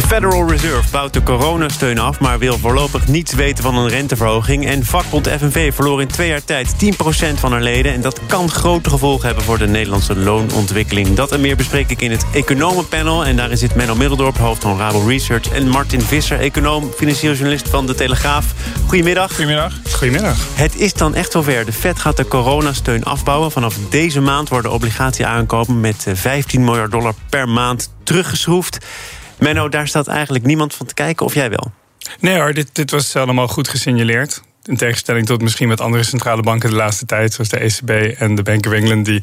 De Federal Reserve bouwt de coronasteun af... maar wil voorlopig niets weten van een renteverhoging. En vakbond FNV verloor in twee jaar tijd 10% van haar leden... en dat kan grote gevolgen hebben voor de Nederlandse loonontwikkeling. Dat en meer bespreek ik in het Economenpanel. En daarin zit Menno Middeldorp, hoofd van Rabel Research... en Martin Visser, econoom, financieel journalist van De Telegraaf. Goedemiddag. Goedemiddag. Goedemiddag. Het is dan echt zover. De Fed gaat de coronasteun afbouwen. Vanaf deze maand worden obligatie-aankopen met 15 miljard dollar per maand teruggeschroefd. Menno, daar staat eigenlijk niemand van te kijken, of jij wel? Nee hoor, dit, dit was allemaal goed gesignaleerd. In tegenstelling tot misschien met andere centrale banken de laatste tijd, zoals de ECB en de Bank of England, die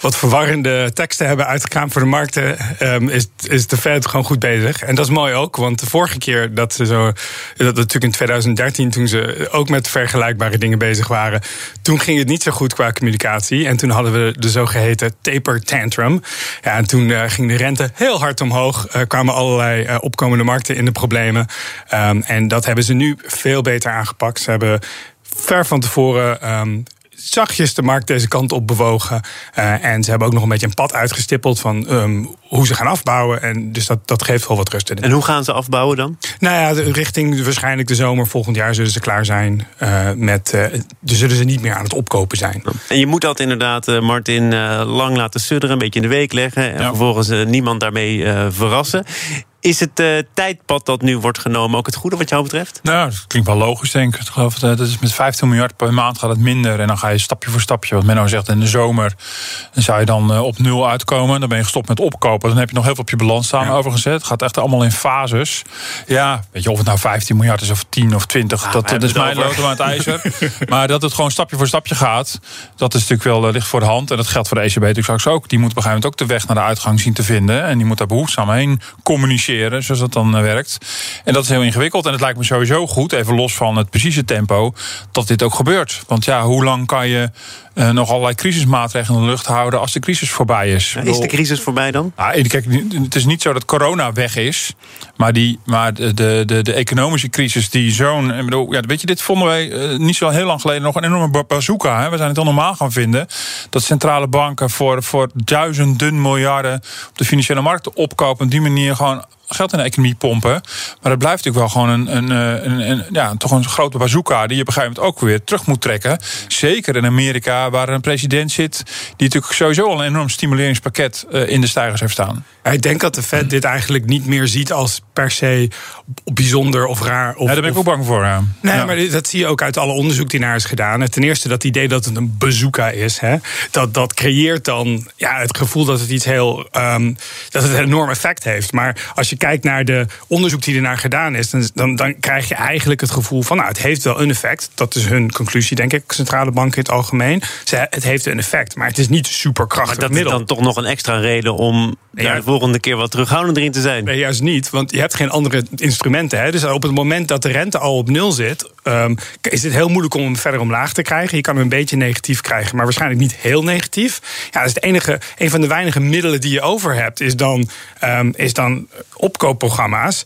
wat verwarrende teksten hebben uitgekraamd voor de markten, um, is, is de Fed gewoon goed bezig. En dat is mooi ook, want de vorige keer dat ze zo, dat natuurlijk in 2013, toen ze ook met vergelijkbare dingen bezig waren, toen ging het niet zo goed qua communicatie. En toen hadden we de zogeheten taper tantrum. Ja, en toen uh, ging de rente heel hard omhoog, kwamen allerlei uh, opkomende markten in de problemen. Um, en dat hebben ze nu veel beter aangepakt. Ze hebben ver van tevoren um, zachtjes de markt deze kant op bewogen. Uh, en ze hebben ook nog een beetje een pad uitgestippeld van um, hoe ze gaan afbouwen. En dus dat, dat geeft wel wat rust. En hoe gaan ze afbouwen dan? Nou ja, richting waarschijnlijk de zomer volgend jaar zullen ze klaar zijn uh, met. Uh, dus zullen ze niet meer aan het opkopen zijn. En je moet dat inderdaad, Martin, lang laten sudderen, een beetje in de week leggen. En ja. vervolgens niemand daarmee verrassen. Is het uh, tijdpad dat nu wordt genomen ook het goede wat jou betreft? Nou, dat klinkt wel logisch, denk ik. Ik geloof dat is met 15 miljard per maand gaat het minder. En dan ga je stapje voor stapje, wat Menno zegt, in de zomer... dan zou je dan uh, op nul uitkomen. Dan ben je gestopt met opkopen. Dan heb je nog heel veel op je balans staan ja. overgezet. Het gaat echt allemaal in fases. Ja, weet je, of het nou 15 miljard is of 10 of 20... Ah, dat, dat is mijn lood aan het ijzer. maar dat het gewoon stapje voor stapje gaat... dat is natuurlijk wel uh, licht voor de hand. En dat geldt voor de ECB natuurlijk straks ook. Die moet op een gegeven moment ook de weg naar de uitgang zien te vinden. En die moet daar behoedzaam heen communiceren zoals dat dan werkt. En dat is heel ingewikkeld. En het lijkt me sowieso goed, even los van het precieze tempo, dat dit ook gebeurt. Want ja, hoe lang kan je uh, nog allerlei crisismaatregelen in de lucht houden als de crisis voorbij is? Ja, is de crisis voorbij dan? Nou, kijk, het is niet zo dat corona weg is, maar, die, maar de, de, de, de economische crisis die zo'n. Ja, weet je, dit vonden wij uh, niet zo heel lang geleden nog een enorme bazooka. Hè? We zijn het heel normaal gaan vinden dat centrale banken voor, voor duizenden miljarden op de financiële markten opkopen, op die manier gewoon geld in de economie pompen. Maar het blijft natuurlijk wel gewoon een, een, een, een, ja, toch een grote bazooka die je op een gegeven moment ook weer terug moet trekken. Zeker in Amerika, waar een president zit die natuurlijk sowieso al een enorm stimuleringspakket in de stijgers heeft staan. Ik denk dat de Fed dit eigenlijk niet meer ziet als per se bijzonder of raar. Of, ja, daar ben ik ook bang voor. Ja. Nee, ja. maar dat zie je ook uit alle onderzoek die naar is gedaan. Ten eerste dat idee dat het een bazooka is, hè, dat, dat creëert dan ja, het gevoel dat het iets heel. Um, dat het een enorm effect heeft. Maar als je kijkt naar de onderzoek die ernaar gedaan is, dan, dan, dan krijg je eigenlijk het gevoel van, nou, het heeft wel een effect. Dat is hun conclusie, denk ik, centrale banken in het algemeen. Ze, het heeft een effect, maar het is niet superkrachtig maar dat middel. is dan toch nog een extra reden om Nee, ja. de volgende keer wat terughoudender in te zijn. Nee, juist niet, want je hebt geen andere instrumenten. Hè? Dus op het moment dat de rente al op nul zit, um, is het heel moeilijk om hem verder omlaag te krijgen. Je kan hem een beetje negatief krijgen, maar waarschijnlijk niet heel negatief. Ja, dat is het enige, een van de weinige middelen die je over hebt, is dan, um, is dan opkoopprogramma's.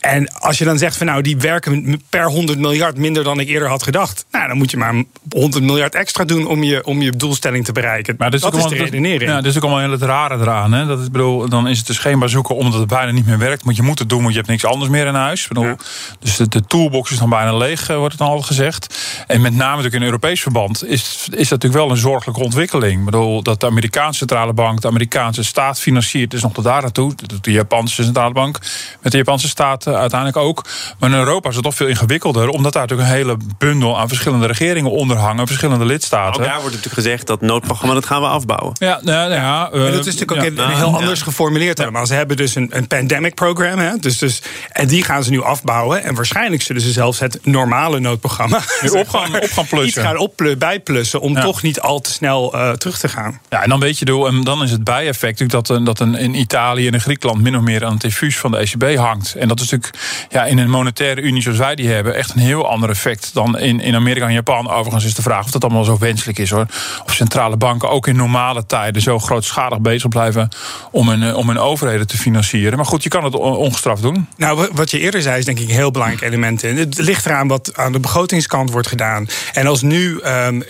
En als je dan zegt van nou, die werken per 100 miljard minder dan ik eerder had gedacht. Nou, dan moet je maar 100 miljard extra doen om je, om je doelstelling te bereiken. Maar dat is, ook de redenering. Ja, dat is ook allemaal heel het rare eraan. Hè? Dat is, ik bedoel, dan is het dus geen bazooka omdat het bijna niet meer werkt. Want je moet het doen, want je hebt niks anders meer in huis. Ik bedoel, Ja. Dus de, de toolbox is dan bijna leeg, eh, wordt het dan al gezegd. En met name natuurlijk in Europees verband is, is dat natuurlijk wel een zorgelijke ontwikkeling. Ik bedoel, dat de Amerikaanse centrale bank de Amerikaanse staat financiert, is nog tot daar naartoe. Dat doet de Japanse centrale bank met de Japanse staat eh, uiteindelijk ook. Maar in Europa is het toch veel ingewikkelder, omdat daar natuurlijk een hele bundel aan verschillende regeringen onder hangen, verschillende lidstaten. Ook daar wordt natuurlijk gezegd dat noodprogramma dat gaan we afbouwen. Ja, nou, ja, ja, Maar dat is natuurlijk ook ja. even heel anders geformuleerd helemaal. Ze hebben dus een, een pandemic program. Hè? Dus, dus, en die gaan ze nu afbouwen. En waarschijnlijk zullen ze zelfs het normale noodprogramma. op gaan, op gaan plussen. Iets gaan op, bijplussen om toch niet al te snel uh, terug te gaan. Ja, en dan weet je, en dan is het bijeffect dat, dat een, in Italië en in Griekenland min of meer aan het infuus van de ECB hangt. En dat is natuurlijk ja, in een monetaire unie zoals wij die hebben echt een heel ander effect dan in, in Amerika en Japan. Overigens is de vraag of dat allemaal zo wenselijk is hoor. Of centrale banken ook in normale tijden zo grootschalig bezig blijven om hun, eh, om hun overheden te financieren. Maar goed, je kan het ongestraft doen. Nou, wat je eerder zei is denk ik een heel belangrijk element. In. Het ligt eraan wat aan de begrotingskant wordt gedaan. En als nu um,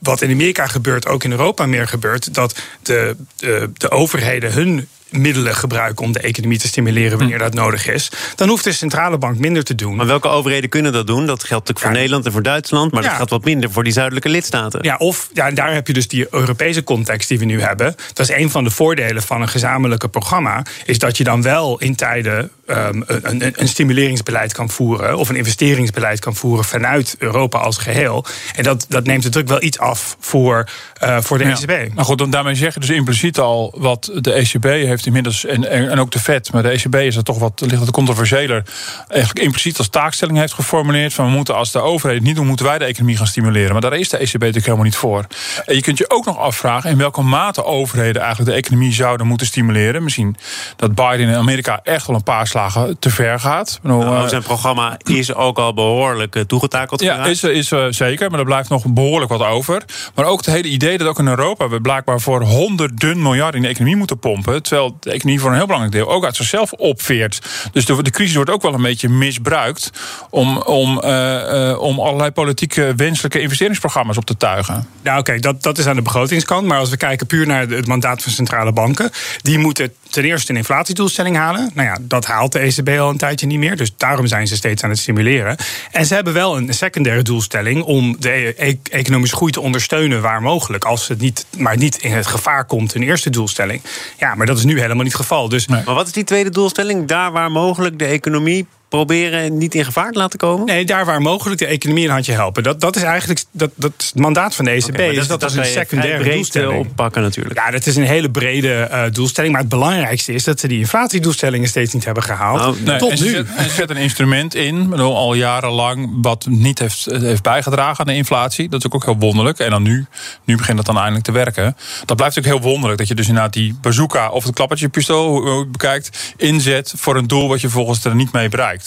wat in Amerika gebeurt, ook in Europa meer gebeurt, dat de, de, de overheden hun middelen gebruiken om de economie te stimuleren wanneer hm. dat nodig is, dan hoeft de centrale bank minder te doen. Maar welke overheden kunnen dat doen? Dat geldt natuurlijk voor Nederland en voor Duitsland, maar dat gaat wat minder voor die zuidelijke lidstaten. Ja, of ja, daar heb je dus die Europese context die we nu hebben. Dat is een van de voordelen van een gezamenlijke programma, is dat je dan wel in tijden um, een, een, stimuleringsbeleid kan voeren of een investeringsbeleid kan voeren vanuit Europa als geheel. En dat, dat neemt de druk wel iets af voor, uh, voor de ja. ECB. Nou goed, dan daarmee zeggen dus impliciet al wat de ECB heeft heeft inmiddels, en, en ook de FED, maar de ECB is er toch wat, ligt het controversiëler, eigenlijk impliciet als taakstelling heeft geformuleerd van we moeten als de overheid niet doen, moeten wij de economie gaan stimuleren. Maar daar is de ECB natuurlijk helemaal niet voor. En je kunt je ook nog afvragen in welke mate overheden eigenlijk de economie zouden moeten stimuleren. Misschien dat Biden in Amerika echt wel een paar slagen te ver gaat. Nou, eh, zijn programma is ook al behoorlijk uh, toegetakeld. Ja, is, is uh, zeker, maar er blijft nog behoorlijk wat over. Maar ook het hele idee dat ook in Europa we blijkbaar voor honderden miljard in de economie moeten pompen. Terwijl de economie voor een heel belangrijk deel ook uit zichzelf opveert. Dus de, de crisis wordt ook wel een beetje misbruikt om, om, uh, uh, om allerlei politieke wenselijke investeringsprogramma's op te tuigen. Nou, oké, dat, dat is aan de begrotingskant. Maar als we kijken puur naar het mandaat van centrale banken, die moeten ten eerste een inflatiedoelstelling halen. Nou ja, dat haalt de ECB al een tijdje niet meer. Dus daarom zijn ze steeds aan het stimuleren. En ze hebben wel een secundaire doelstelling om de e-, economische groei te ondersteunen waar mogelijk. Als het niet, maar niet in het gevaar komt, een eerste doelstelling. Ja, maar dat is nu helemaal niet het geval. Dus, Maar wat is die tweede doelstelling? Daar waar mogelijk de economie proberen niet in gevaar te laten komen? Nee, daar waar mogelijk de economie een handje helpen. Dat, dat is eigenlijk dat, dat is het mandaat van de ECB. Okay, dat, dat, is een secundaire doelstelling. oppakken natuurlijk. Ja, dat is een hele brede uh, doelstelling. Maar het belangrijkste is dat ze die inflatiedoelstellingen steeds niet hebben gehaald. Nou, nee, tot en nu. Zet, zet een instrument in, al jarenlang, wat niet heeft, heeft bijgedragen aan de inflatie. Dat is ook heel wonderlijk. En dan nu, nu begint dat dan eindelijk te werken. Dat blijft ook heel wonderlijk. Dat je dus inderdaad die bazooka of het klappertje pistool, hoe je bekijkt, inzet voor een doel wat je volgens er niet mee bereikt.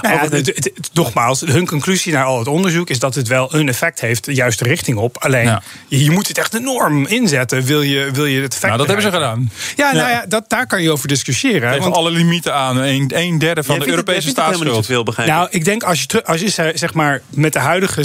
Nou ja, het, nogmaals, hun conclusie naar al het onderzoek is dat het wel een effect heeft, de juiste richting op. Alleen je, moet het echt enorm inzetten, wil je, wil je het effect. Nou, dat hebben ze gedaan. Ja, nou ja, dat, daar kan je over discussiëren. Tegen want, alle limieten aan, een, een derde van de Europese staatsschuld. Veel, nou, ik denk als je, als je zeg maar met de, huidige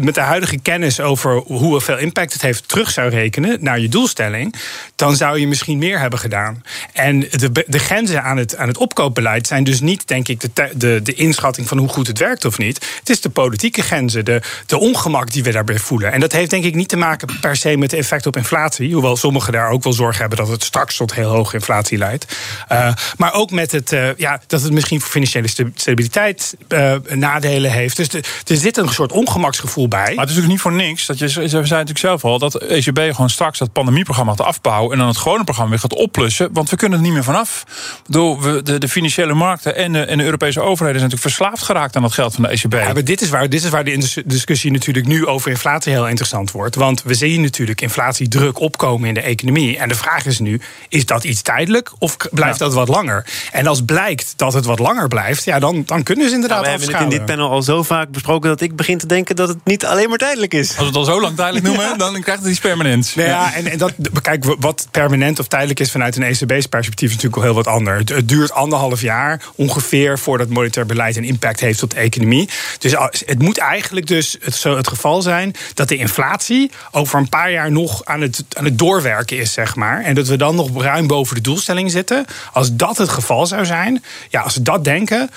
met de huidige kennis over hoeveel impact het heeft terug zou rekenen naar je doelstelling, dan zou je misschien meer hebben gedaan. En de, de grenzen aan het, aan het opkoopbeleid zijn dus niet, denk ik, de, de, de inschatting van hoe goed het werkt of niet. Het is de politieke grenzen, de, de ongemak die we daarbij voelen. En dat heeft denk ik niet te maken per se met het effect op inflatie. Hoewel sommigen daar ook wel zorg hebben dat het straks tot heel hoge inflatie leidt. Uh, maar ook met het, uh, ja, dat het misschien voor financiële stabiliteit uh, nadelen heeft. Dus de, er zit een soort ongemaksgevoel bij. Maar het is natuurlijk niet voor niks. Dat je, we zijn natuurlijk zelf al dat ECB gewoon straks dat pandemieprogramma gaat afbouwen. En dan het gewone programma weer gaat oplussen. Want we kunnen er niet meer vanaf. Door de, de financiële markten en de, en de Europese overheden zijn natuurlijk verslaafd geraakt aan dat geld van de ECB. Ja, maar dit is waar, dit is waar de discussie natuurlijk nu over inflatie heel interessant wordt. Want we zien natuurlijk inflatiedruk opkomen in de economie. En de vraag is nu: is dat iets tijdelijk of blijft dat wat langer? En als blijkt dat het wat langer blijft, ja, dan, dan kunnen ze inderdaad. Nou, we hebben het in dit panel al zo vaak besproken dat ik begin te denken dat het niet alleen maar tijdelijk is. Als we het al zo lang tijdelijk noemen, dan krijgt het iets permanents. Nou ja, en, en dat, kijk, wat permanent of tijdelijk is vanuit een ECB's perspectief is natuurlijk al heel wat anders. Het, duurt anderhalf jaar ongeveer voordat monetair beleid een impact heeft op de economie. Dus het moet eigenlijk dus het, zo het geval zijn dat de inflatie over een paar jaar nog aan het, aan het doorwerken is, zeg maar. En dat we dan nog ruim boven de doelstelling zitten. Als dat het geval zou zijn, ja, als we dat denken,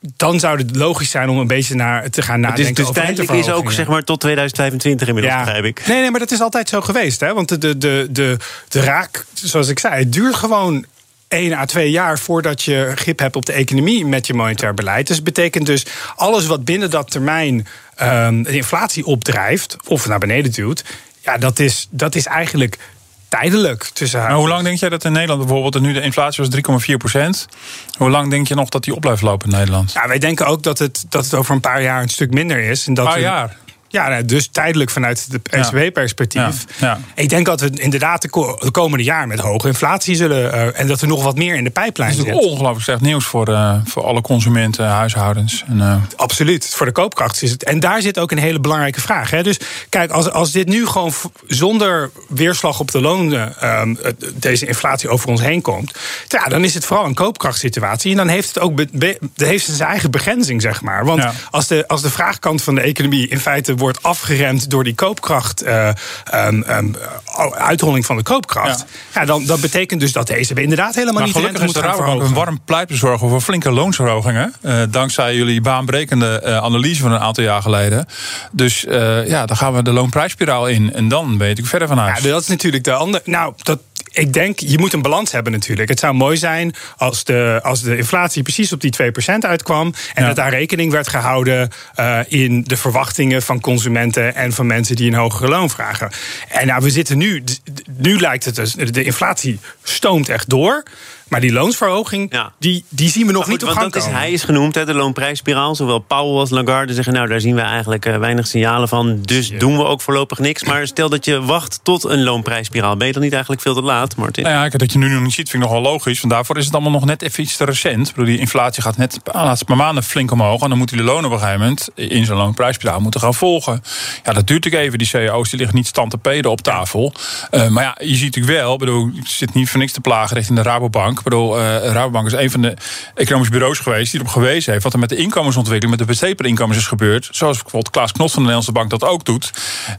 dan zou het logisch zijn om een beetje naar te gaan nadenken. Dus, dus tijdelijk is ook zeg maar tot 2025 inmiddels, ja. begrijp ik. Nee, nee, maar dat is altijd zo geweest. Hè? Want de, de, de, de, de raak, zoals ik zei, het duurt gewoon 1 à 2 jaar voordat je grip hebt op de economie met je monetair beleid. Dus dat betekent dus alles wat binnen dat termijn um, de inflatie opdrijft of naar beneden duwt, ja, dat is, dat is eigenlijk tijdelijk tussen Maar hoe lang denk jij dat in Nederland bijvoorbeeld, nu de inflatie was 3,4 procent, hoe lang denk je nog dat die op blijft lopen in Nederland? Ja, wij denken ook dat het, dat het over een paar jaar een stuk minder is. En dat Een paar jaar. Ja, nou, dus tijdelijk vanuit het Ja. ECB-perspectief. Ja, ja. Ik denk dat we inderdaad de, ko- de komende jaar met hoge inflatie zullen. eh, en dat er nog wat meer in de pijplijn Dat is ongelooflijk slecht nieuws voor, eh, voor alle consumenten, huishoudens. En, eh, Absoluut. Voor de koopkracht is het. En daar zit ook een hele belangrijke vraag. Hè. Dus kijk, als, als dit nu gewoon zonder weerslag op de lonen. ehm, deze inflatie over ons heen komt. Ja, dan is het vooral een koopkrachtsituatie. En dan heeft het ook heeft het zijn eigen begrenzing, zeg maar. Want Ja. als, de, als de vraagkant van de economie in feite wordt afgeremd door die koopkracht. eh, ehm, ehm, uitholling van de koopkracht. Ja. dan, dat betekent dus dat de ECB inderdaad helemaal maar niet gelukkig rente is de moet gaan een warm pleitbezorger voor flinke loonsverhogingen. eh, dankzij jullie baanbrekende eh, analyse van een aantal jaar geleden. Dus eh, ja, dan gaan we de loonprijsspiraal in. En dan je natuurlijk verder van huis. Ja, dat is natuurlijk de andere. Nou, dat. Ik denk, je moet een balans hebben natuurlijk. Het zou mooi zijn als de, als de inflatie precies op die 2% uitkwam. En Ja. dat daar rekening werd gehouden eh, in de verwachtingen van consumenten en van mensen die een hogere loon vragen. En nou, we zitten nu, nu lijkt het dus, de inflatie stoomt echt door. Maar die loonsverhoging, Ja. die, die zien we nog niet op want gang dat is, komen. hij is genoemd, hè, de loonprijsspiraal. Zowel Powell als Lagarde zeggen, nou, daar zien we eigenlijk eh, weinig signalen van. Dus doen we ook voorlopig niks. Maar stel dat je wacht tot een loonprijsspiraal. Ben je dan niet eigenlijk veel te laat, Martin? Nou ja, dat je nu nog niet ziet, vind ik nog wel logisch. Want daarvoor is het allemaal nog net even iets te recent. Ik bedoel, die inflatie gaat net de laatste paar maanden flink omhoog. En dan moeten die lonen op een gegeven moment in zo'n loonprijsspiraal moeten gaan volgen. Ja, dat duurt natuurlijk even. Die CEO's die liggen niet stand te peden op tafel. Eh, maar ja, je ziet natuurlijk wel, ik bedoel, ik zit niet voor niks te plagen richting de Rabobank. Ik bedoel, eh Rabobank is een van de economische bureaus geweest die erop gewezen heeft wat er met de inkomensontwikkeling, met de besteedinkomens is gebeurd. Zoals bijvoorbeeld Klaas Knot van de Nederlandse Bank dat ook doet.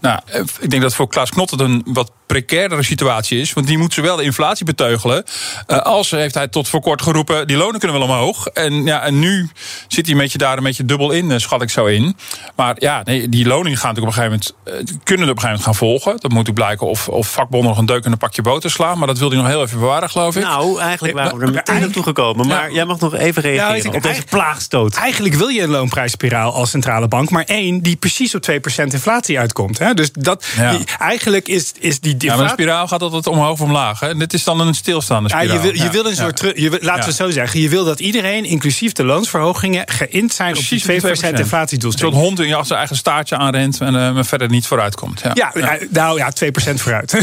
Nou, eh, ik denk dat voor Klaas Knot het een wat precairdere situatie is. Want die moet zowel de inflatie beteugelen. eh, als heeft hij tot voor kort geroepen. die lonen kunnen wel omhoog. En, ja, en nu zit hij een beetje daar een beetje dubbel in, schat ik zo in. Maar ja, nee, die lonen gaan natuurlijk op een gegeven moment. kunnen er op een gegeven moment gaan volgen. Dat moet ook blijken of, of vakbonden nog een deuk in een pakje boter slaan. Maar dat wil hij nog heel even bewaren, geloof ik. Nou, eigenlijk waren we er meteen naartoe gekomen. Maar jij mag nog even reageren ik denk op deze eigenlijk- plaagstoot. Eigenlijk wil je een loonprijsspiraal als centrale bank, maar één die precies op 2% inflatie uitkomt. Hè? Dus dat, Ja. die- eigenlijk is, is die ja, maar de inflatie. spiraal gaat altijd omhoog of omlaag. Hè? En dit is dan een stilstaande Ja, spiraal. je wil, je wil een soort. terug- Je, laten we het zo zeggen. Je wil dat iedereen, inclusief de loonsverhogingen, geïnd zijn Precies op die 2% Zo'n inflatiedoelstelling. hond in je zijn eigen staartje aanrent en eh, maar verder niet vooruit komt. Ja. Ja, eh, nou ja, 2% vooruit.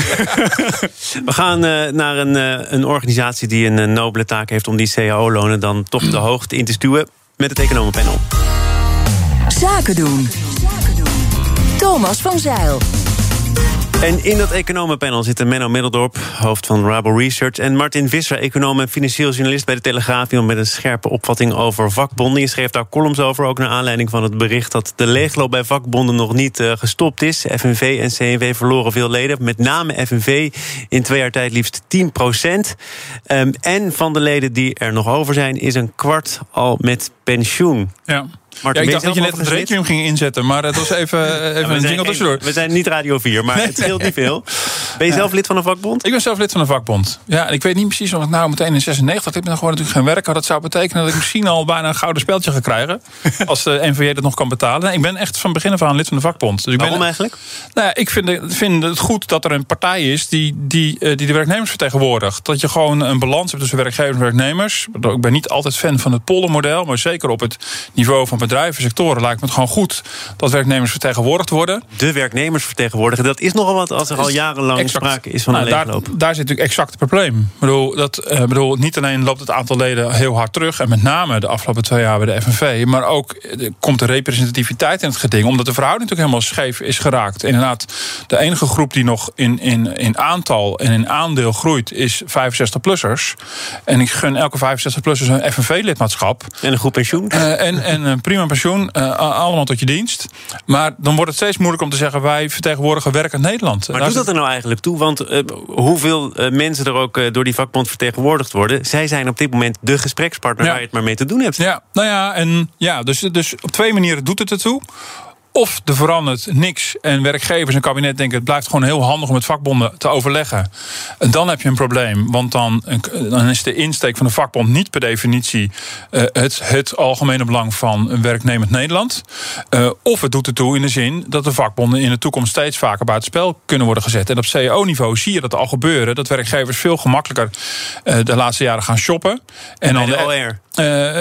We gaan eh, naar een, een organisatie die een eh, nobele taak heeft om die cao-lonen dan toch de hoogte in te stuwen. Met het economenpanel. Zaken doen. Thomas van Zeil. En in dat economenpanel zitten Menno Middeldorp, hoofd van Rabo Research... en Martin Visser, econoom en financieel journalist bij de Telegraaf... met een scherpe opvatting over vakbonden. Je schreef daar columns over, ook naar aanleiding van het bericht... dat de leegloop bij vakbonden nog niet eh, gestopt is. FNV en CNV verloren veel leden, met name FNV... in twee jaar tijd liefst 10 procent. Ehm, en van de leden die er nog over zijn... is een kwart al met pensioen. Ja. Martin, ja, ik dacht dat je net het requiem ging inzetten, maar het was even, even Ja, een jingle tussendoor. We zijn niet Radio 4, maar het scheelt niet veel. Ben je zelf lid van een vakbond? Ik ben zelf lid van een vakbond. Ja, en ik weet niet precies of ik nou meteen in 96... ik ben dan gewoon natuurlijk geen werk. Dat zou betekenen dat ik misschien al bijna een gouden speldje ga krijgen. Als de NVJ dat nog kan betalen. Ik ben echt van begin af aan lid van de vakbond. Dus ik Waarom ben, eigenlijk? Nou ja, ik vind, het- vind het goed dat er een partij is die, die, eh, die de werknemers vertegenwoordigt. Dat je gewoon een balans hebt tussen werkgevers en werknemers. Ik ben niet altijd fan van het poldermodel. Maar zeker op het niveau van bedrijven, sectoren... lijkt me het gewoon goed dat werknemers vertegenwoordigd worden. De werknemers vertegenwoordigen. Dat is nogal wat als er al jarenlang Exact. sprake is van Nou, een daar, daar zit natuurlijk exact het probleem. Ik bedoel, dat, eh, bedoel, niet alleen loopt het aantal leden heel hard terug... en met name de afgelopen twee jaar bij de FNV... maar ook eh, komt de representativiteit in het geding... omdat de verhouding natuurlijk helemaal scheef is geraakt. Inderdaad, de enige groep die nog in, in, in aantal en in aandeel groeit... is 65-plussers. En ik gun elke 65-plussers een FNV-lidmaatschap... En een goed pensioen. Eh, en, en een prima pensioen, allemaal tot je dienst. Maar dan wordt het steeds moeilijker om te zeggen... wij vertegenwoordigen werkend Nederland. Maar doet dat er nou eigenlijk toe? Want eh, hoeveel eh, mensen er ook eh, door die vakbond vertegenwoordigd worden... zij zijn op dit moment de gesprekspartner Ja. waar je het maar mee te doen hebt. Ja, nou ja, en ja, dus, dus op twee manieren doet het ertoe. Of er verandert niks en werkgevers en kabinet denken... het blijft gewoon heel handig om met vakbonden te overleggen. En dan heb je een probleem, want dan, dan is de insteek van de vakbond... niet per definitie uh, het, het algemene belang van werknemend Nederland. Uh, of het doet ertoe in de zin dat de vakbonden in de toekomst... steeds vaker buitenspel kunnen worden gezet. En op CEO-niveau zie je dat al gebeuren... dat werkgevers veel gemakkelijker uh, de laatste jaren gaan shoppen. En dan de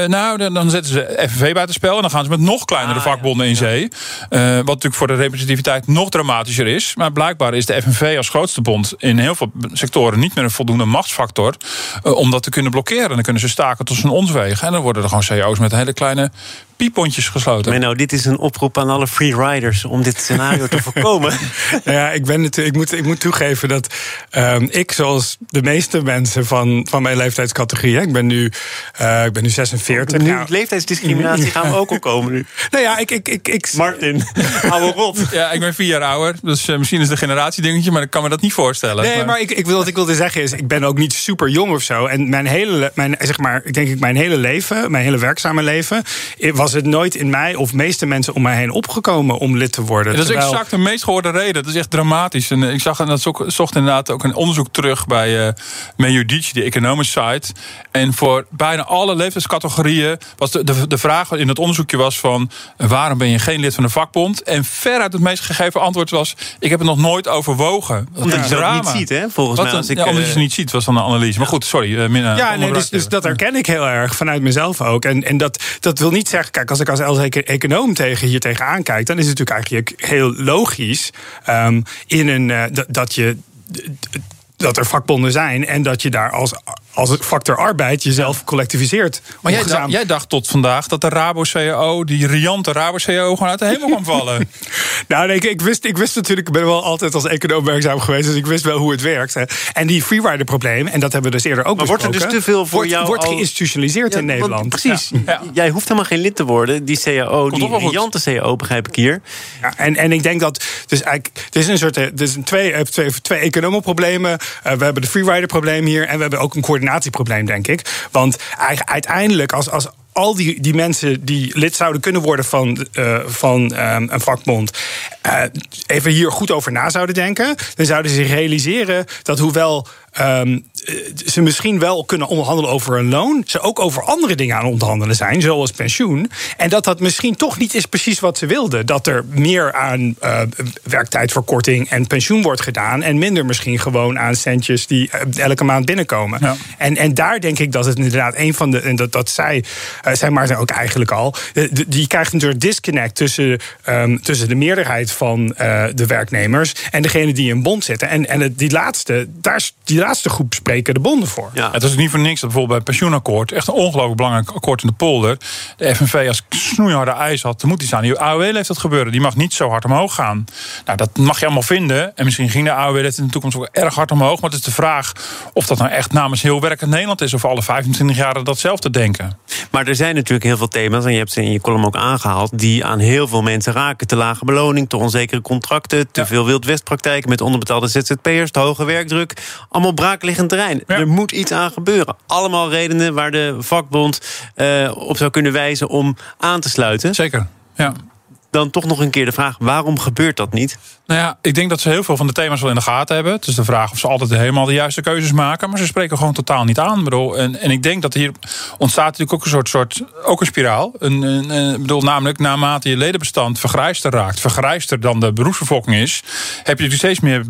nou, dan zetten ze FNV buitenspel en dan gaan ze met nog kleinere ah, vakbonden ja, in zee. Wat natuurlijk voor de representativiteit nog dramatischer is. Maar blijkbaar is de FNV als grootste bond in heel veel sectoren niet meer een voldoende machtsfactor uh, om dat te kunnen blokkeren. Dan kunnen ze staken tot zijn ons wegen. En dan worden er gewoon CEO's met hele kleine piepontjes gesloten. Maar nou, dit is een oproep aan alle freeriders om dit scenario te voorkomen. Nou ja, ik, ben het, ik, moet, ik moet toegeven dat um, ik, zoals de meeste mensen van, van mijn leeftijdscategorie, ik ben nu, uh, ik ben nu 46. Nu, nou, leeftijdsdiscriminatie gaan we ook al komen nu. Nou ja, ik. ik, ik, ik Martin, oude rot. Ja, ik ben vier jaar ouder, dus uh, misschien is het een generatiedingetje, maar ik kan me dat niet voorstellen. Nee, maar, maar ik, ik wil, wat ik wilde zeggen is, ik ben ook niet super jong of zo. En mijn hele, mijn, zeg maar, ik denk ik, mijn hele leven, mijn hele werkzame leven, was het nooit in mij of meeste mensen om mij heen opgekomen om lid te worden. dat is terwijl... exact de meest gehoorde reden. Dat is echt dramatisch. En ik zag en dat zocht inderdaad ook een onderzoek terug bij uh, Mejudici, de economische site. En voor bijna alle leeftijdscategorieën was de, de, de vraag in het onderzoekje was van waarom ben je geen lid van een vakbond? En veruit het meest gegeven antwoord was: ik heb het nog nooit overwogen. Omdat je het niet ziet, hè? Volgens Wat mij. Als ik, ja, omdat je het niet ziet, was dan een analyse. Maar goed, sorry. Uh, min, ja, nee, dus, dus dat herken ik heel erg vanuit mezelf ook. En, en dat, dat wil niet zeggen, kijk, als ik als econoom tegen, hier tegenaan kijk, dan is het natuurlijk eigenlijk heel logisch um, in een, uh, dat je dat er vakbonden zijn en dat je daar als, als factor arbeid jezelf collectiviseert. Maar jij dacht, jij dacht, tot vandaag dat de Rabo-CAO, die riante Rabo-CAO, gewoon uit de hemel kwam vallen. nou, nee, ik, ik, wist, ik wist natuurlijk, ik ben wel altijd als econoom werkzaam geweest, dus ik wist wel hoe het werkt. Hè. En die freerider-probleem, en dat hebben we dus eerder ook maar besproken. wordt er dus te veel voor wordt, jou wordt al... geïnstitutionaliseerd ja, in Nederland. Precies. Ja. Jij hoeft helemaal geen lid te worden. Die CAO, die riante CAO, begrijp ik hier. Ja, en, en ik denk dat, dus eigenlijk, het is een soort, het is een twee, twee, twee economenproblemen. Uh, we hebben de freerider-probleem hier en we hebben ook een coördinatieprobleem, denk ik. Want uiteindelijk, als, als al die, die mensen die lid zouden kunnen worden van, uh, van um, een vakbond. Uh, even hier goed over na zouden denken. Dan zouden ze realiseren dat hoewel. Um, ze misschien wel kunnen onderhandelen over een loon. Ze ook over andere dingen aan onderhandelen zijn, zoals pensioen. En dat dat misschien toch niet is precies wat ze wilden. Dat er meer aan uh, werktijdverkorting en pensioen wordt gedaan. En minder misschien gewoon aan centjes die elke maand binnenkomen. Ja. En, en daar denk ik dat het inderdaad een van de. En dat, dat zij uh, zijn Maarten ook eigenlijk al. Die, die krijgt natuurlijk disconnect tussen, um, tussen de meerderheid van uh, de werknemers en degene die in bond zitten. En, en die, laatste, daar, die laatste groep spreken de bonden voor. Ja. Het is ook niet voor niks dat bijvoorbeeld bij het pensioenakkoord, echt een ongelooflijk belangrijk akkoord in de polder, de FNV als snoeiharde ijs had, dan moet die staan. Die AOW heeft dat gebeuren. Die mag niet zo hard omhoog gaan. Nou, dat mag je allemaal vinden. En misschien ging de AOW in de toekomst ook erg hard omhoog. Maar het is de vraag of dat nou echt namens heel werkend Nederland is. Of alle 25 jaar datzelfde denken. Maar er zijn natuurlijk heel veel thema's, en je hebt ze in je column ook aangehaald, die aan heel veel mensen raken. Te lage beloning, te onzekere contracten, te ja. veel wildwestpraktijken met onderbetaalde ZZP'ers, te hoge werkdruk. Allemaal braakliggend terrein. Ja. Er moet iets aan gebeuren. Allemaal redenen waar de vakbond uh, op zou kunnen wijzen om aan te sluiten. Zeker, ja. Dan toch nog een keer de vraag: waarom gebeurt dat niet? Nou ja, ik denk dat ze heel veel van de thema's wel in de gaten hebben. Het is de vraag of ze altijd helemaal de juiste keuzes maken. Maar ze spreken gewoon totaal niet aan. Bedoel, en, en ik denk dat hier ontstaat natuurlijk ook een soort, soort ook een spiraal. Een, bedoel, namelijk naarmate je ledenbestand vergrijster raakt, vergrijster dan de beroepsbevolking is, heb je steeds meer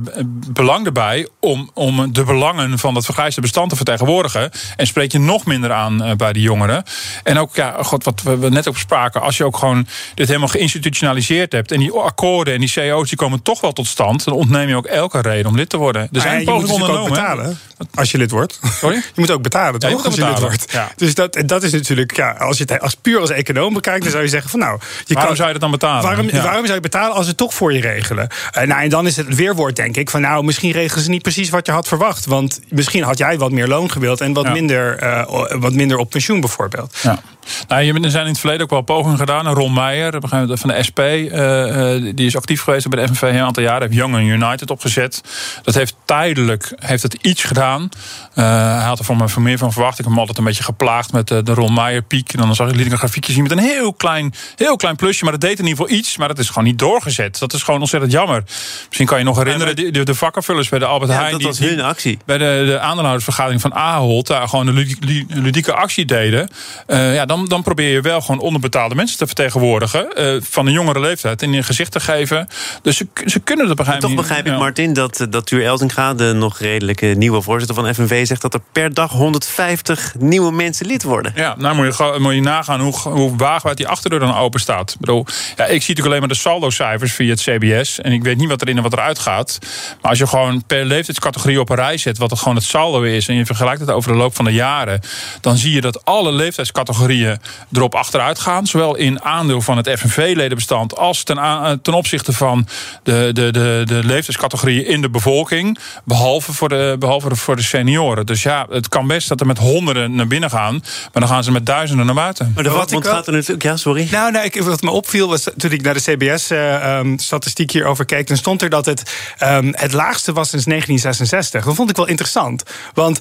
belang erbij om, om de belangen van dat vergrijste bestand te vertegenwoordigen. En spreek je nog minder aan uh, bij die jongeren. En ook, ja, god, wat we net ook spraken, als je ook gewoon dit helemaal geïnstitutionaliseerd hebt en die akkoorden en die CO's die komen toch wel tot stand, dan ontneem je ook elke reden om lid te worden. Er zijn ja, moet ondernomen, ook betalen als je lid wordt. Sorry? Je moet ook betalen, toch? Ja, je als betalen. je lid wordt. Ja. Dus dat, dat is natuurlijk, ja, als je het als puur als econoom bekijkt, dan zou je zeggen van nou, je waarom kan, zou je dat dan betalen? Waarom, waarom zou je betalen als ze het toch voor je regelen? Uh, nou, en dan is het weerwoord, denk ik, van nou, misschien regelen ze niet precies wat je had verwacht. Want misschien had jij wat meer loon gewild en wat, minder, uh, wat minder op pensioen bijvoorbeeld. Ja. Nou, er zijn in het verleden ook wel pogingen gedaan. Ron Meijer van de SP, uh, die is actief geweest bij de FNV, een aantal jaren. Heeft Young United opgezet. Dat heeft tijdelijk heeft het iets gedaan. hij had er voor me meer van verwacht. Ik heb hem altijd een beetje geplaagd met de Ron Meijer piek. En dan zag ik, liet ik een grafiekje zien met een heel klein, heel klein plusje. Maar dat deed in ieder geval iets. Maar dat is gewoon niet doorgezet. Dat is gewoon ontzettend jammer. Misschien kan je nog herinneren, de, de vakkenvullers bij de Albert Heijn. Dat was hun actie. Bij de, de aandeelhoudersvergadering van Ahold. Daar gewoon een ludieke actie deden. ja, dan, dan probeer je wel gewoon onderbetaalde mensen te vertegenwoordigen. van een jongere leeftijd. En in gezicht te geven. Dus ze, ze kunnen dat begrijpen. Toch begrijp ik, Martin, dat, dat Tuur Elzinga, de nog redelijke nieuwe voorzitter van FNV, zegt dat er per dag 150 nieuwe mensen lid worden. Ja, nou moet je, moet je nagaan hoe, hoe wagenwijd die achterdeur dan open staat. Ik bedoel, ja, ik zie natuurlijk alleen maar de saldo-cijfers via het CBS. En ik weet niet wat erin en wat eruit gaat. Maar als je gewoon per leeftijdscategorie op een rij zet, wat het gewoon het saldo is, en je vergelijkt het over de loop van de jaren, dan zie je dat alle leeftijdscategorieën erop achteruit gaan. Zowel in aandeel van het FNV-ledenbestand als ten, ten opzichte van de, de, de, de leeftijdscategorieën in de bevolking. Behalve voor de, behalve voor de senioren. Dus ja, het kan best dat er met honderden naar binnen gaan. Maar dan gaan ze met duizenden naar buiten. Maar de wat gaat er natuurlijk. Ja, sorry. Nou, nee, wat me opviel was toen ik naar de CBS-statistiek uh, um, hierover keek. Dan stond er dat het um, het laagste was sinds 1966. Dat vond ik wel interessant. Want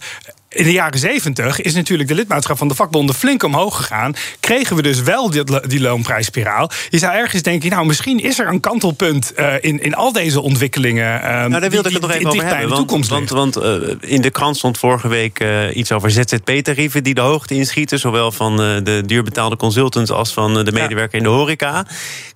in de jaren zeventig is natuurlijk de lidmaatschap van de vakbonden flink omhoog gegaan. Kregen we dus wel die, die loonprijsspiraal. Je zou ergens denken, nou, misschien is er een kantelpunt uh, in, in al deze ontwikkelingen. Uh, nou, daar wilde ik het nog even over hebben. Want, want, want uh, in de krant stond vorige week iets over ZZP-tarieven die de hoogte inschieten. Zowel van de duurbetaalde consultants als van de medewerker in de horeca.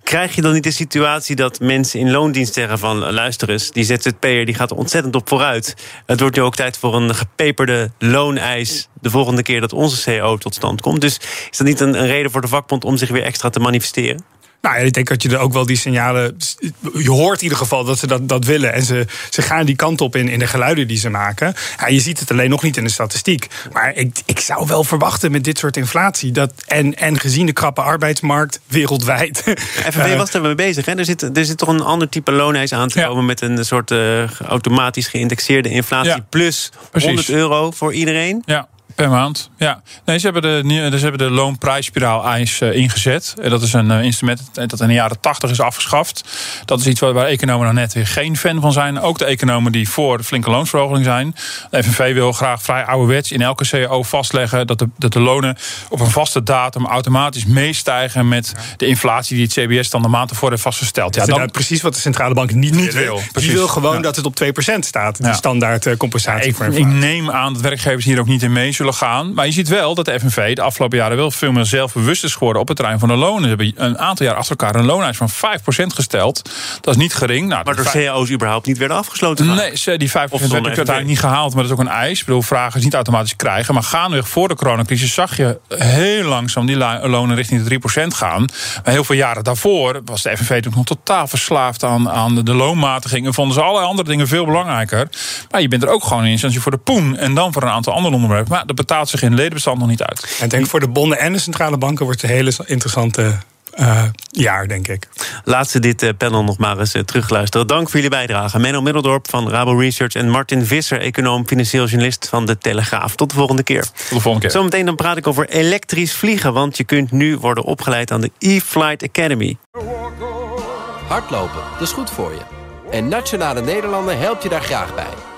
Krijg je dan niet de situatie dat mensen in loondienst zeggen van... luister eens, die ZZP'er die gaat ontzettend op vooruit. Het wordt nu ook tijd voor een gepeperde looneis... de volgende keer dat onze CO tot stand komt. Dus is dat niet een reden voor de vakbond om zich weer extra te manifesteren? Nou, ik denk dat je er ook wel die signalen. Je hoort in ieder geval dat ze dat, dat willen. En ze, ze gaan die kant op in, in de geluiden die ze maken. Ja, je ziet het alleen nog niet in de statistiek. Maar ik, ik zou wel verwachten met dit soort inflatie. Dat, en, en gezien de krappe arbeidsmarkt wereldwijd. FNV uh, was er mee bezig. Hè? Er, zit, er zit toch een ander type looneis aan te komen. Met een soort uh, automatisch geïndexeerde inflatie. Ja, plus 100 euro voor iedereen. Ja. Per maand, ja. Nee, ze hebben de, ze hebben de loonprijsspiraal-eis uh, ingezet. En dat is een uh, instrument dat in de jaren 80 is afgeschaft. Dat is iets waar, waar economen nog net weer geen fan van zijn. Ook de economen die voor de flinke loonsverhoging zijn. De FNV wil graag vrij ouderwets in elke CAO vastleggen... dat de, dat de lonen op een vaste datum automatisch meestijgen... met de inflatie die het CBS dan de maand ervoor heeft vastgesteld. Ja, dat is precies wat de centrale bank niet, niet wil. Die wil gewoon ja. dat het op 2% staat, die standaard uh, compensatie ik, voor inflatie. Ik neem aan dat werkgevers hier ook niet in mee zullen gaan. Maar je ziet wel dat de FNV de afgelopen jaren wel veel meer zelfbewust is geworden op het terrein van de lonen. Ze hebben een aantal jaar achter elkaar een looneis van 5% gesteld. Dat is niet gering. Nou, maar door cao's überhaupt niet werden afgesloten? Nee, die 5% werd uiteindelijk niet gehaald, maar dat is ook een eis. Ik bedoel, vragen is niet automatisch krijgen. Maar gaandeweg voor de coronacrisis zag je heel langzaam die lonen richting de 3% gaan. Maar heel veel jaren daarvoor was de FNV toen nog totaal verslaafd aan, aan de loonmatiging. En vonden ze allerlei andere dingen veel belangrijker. Maar je bent er ook gewoon in instantie voor de poen en dan voor een aantal andere onderwerpen. Maar dat betaalt zich in ledenbestand nog niet uit. En ik denk voor de bonden en de centrale banken wordt het een hele interessante uh, jaar, denk ik. Laat ze dit uh, panel nog maar eens uh, terugluisteren. Dank voor jullie bijdrage. Menno Middeldorp van Rabo Research en Martin Visser, econoom, financieel journalist van de Telegraaf. Tot de volgende keer. Tot de volgende keer. Zometeen dan praat ik over elektrisch vliegen, want je kunt nu worden opgeleid aan de E-Flight Academy. Hardlopen, dat is goed voor je. En Nationale Nederlanden helpt je daar graag bij.